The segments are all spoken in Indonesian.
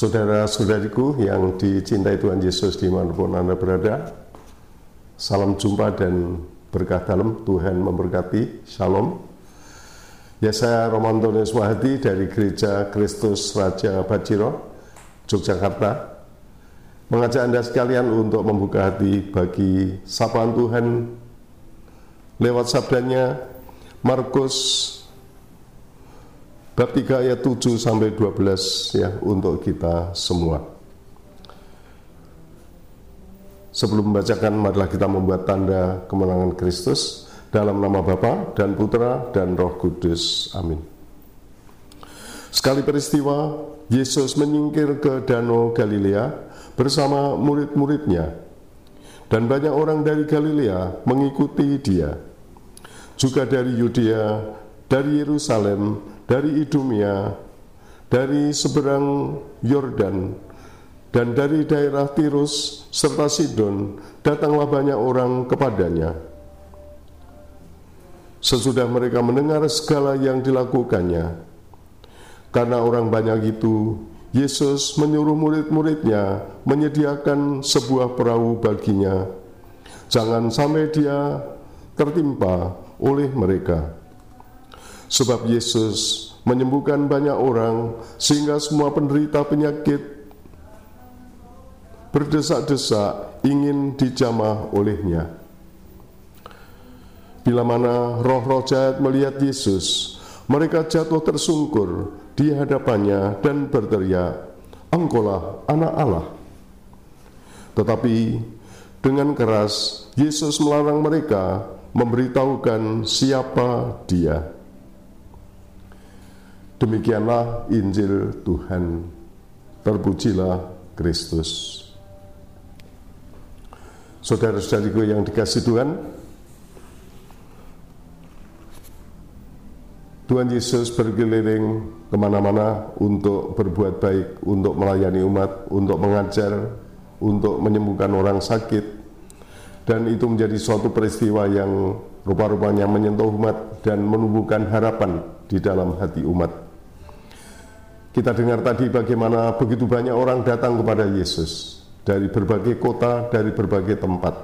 Saudara-saudariku yang dicintai Tuhan Yesus di mana pun Anda berada, salam jumpa dan berkah dalam Tuhan memberkati. Shalom. Ya saya Romantonius Wahdi dari Gereja Kristus Raja Bajiro, Yogyakarta. Mengajak Anda sekalian untuk membuka hati bagi sapaan Tuhan lewat sabdanya Markus Bab 3 ayat 7 sampai 12 ya untuk kita semua. Sebelum membacakan marilah kita membuat tanda kemenangan Kristus dalam nama Bapa dan Putra dan Roh Kudus. Amin. Sekali peristiwa, Yesus menyingkir ke Danau Galilea bersama murid-muridnya. Dan banyak orang dari Galilea mengikuti dia. Juga dari Yudea, dari Yerusalem, dari Idumea, dari seberang Yordan, dan dari daerah Tirus serta Sidon, datanglah banyak orang kepadanya. Sesudah mereka mendengar segala yang dilakukannya, karena orang banyak itu, Yesus menyuruh murid-muridnya menyediakan sebuah perahu baginya. Jangan sampai dia tertimpa oleh mereka. Sebab Yesus menyembuhkan banyak orang sehingga semua penderita penyakit berdesak-desak ingin dijamah olehnya. Bila mana roh-roh jahat melihat Yesus, mereka jatuh tersungkur di hadapannya dan berteriak, Engkaulah anak Allah. Tetapi dengan keras Yesus melarang mereka memberitahukan siapa dia. Demikianlah Injil Tuhan. Terpujilah Kristus. Saudara-saudariku yang dikasih Tuhan, Tuhan Yesus berkeliling ke mana-mana untuk berbuat baik, untuk melayani umat, untuk mengajar, untuk menyembuhkan orang sakit. Dan itu menjadi suatu peristiwa yang rupa-rupanya menyentuh umat dan menumbuhkan harapan di dalam hati umat. Kita dengar tadi bagaimana begitu banyak orang datang kepada Yesus dari berbagai kota, dari berbagai tempat.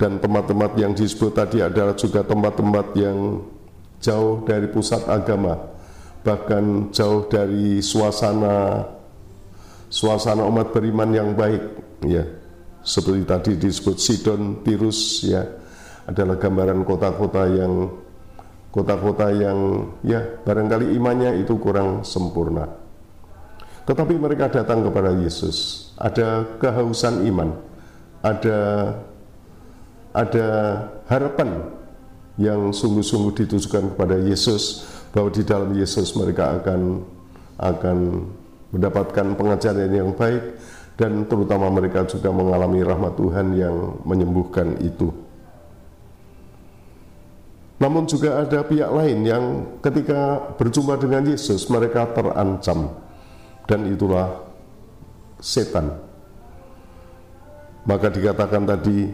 Dan tempat-tempat yang disebut tadi adalah juga tempat-tempat yang jauh dari pusat agama, bahkan jauh dari suasana suasana umat beriman yang baik, ya. Seperti tadi disebut Sidon, Tirus, ya, adalah gambaran kota-kota yang kota-kota yang ya barangkali imannya itu kurang sempurna. Tetapi mereka datang kepada Yesus. Ada kehausan iman, ada ada harapan yang sungguh-sungguh ditujukan kepada Yesus bahwa di dalam Yesus mereka akan akan mendapatkan pengajaran yang baik dan terutama mereka juga mengalami rahmat Tuhan yang menyembuhkan itu. Namun juga ada pihak lain yang ketika berjumpa dengan Yesus mereka terancam dan itulah setan. Maka dikatakan tadi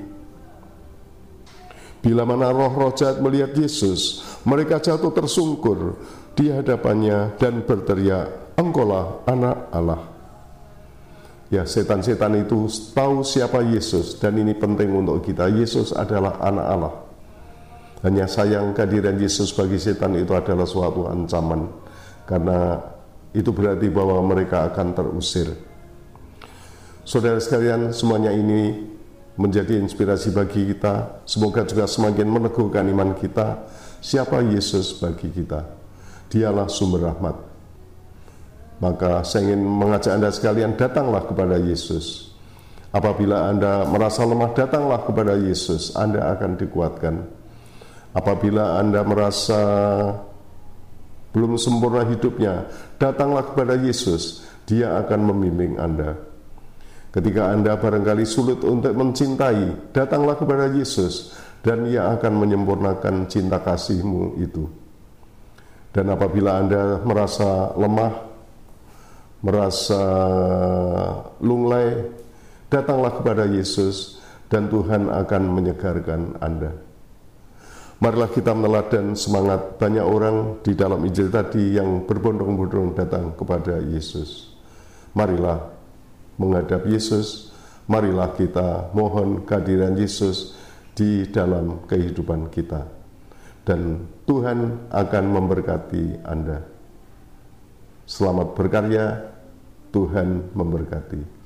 bila mana roh-roh jahat melihat Yesus mereka jatuh tersungkur di hadapannya dan berteriak engkaulah anak Allah. Ya setan-setan itu tahu siapa Yesus dan ini penting untuk kita. Yesus adalah anak Allah hanya sayang kehadiran Yesus bagi setan itu adalah suatu ancaman karena itu berarti bahwa mereka akan terusir. Saudara sekalian, semuanya ini menjadi inspirasi bagi kita. Semoga juga semakin meneguhkan iman kita. Siapa Yesus bagi kita? Dialah sumber rahmat. Maka saya ingin mengajak Anda sekalian datanglah kepada Yesus. Apabila Anda merasa lemah, datanglah kepada Yesus. Anda akan dikuatkan Apabila Anda merasa belum sempurna hidupnya, datanglah kepada Yesus. Dia akan membimbing Anda. Ketika Anda barangkali sulit untuk mencintai, datanglah kepada Yesus dan Ia akan menyempurnakan cinta kasihmu itu. Dan apabila Anda merasa lemah, merasa lunglai, datanglah kepada Yesus dan Tuhan akan menyegarkan Anda. Marilah kita meneladan semangat banyak orang di dalam Injil tadi yang berbondong-bondong datang kepada Yesus. Marilah menghadap Yesus, marilah kita mohon kehadiran Yesus di dalam kehidupan kita. Dan Tuhan akan memberkati Anda. Selamat berkarya, Tuhan memberkati.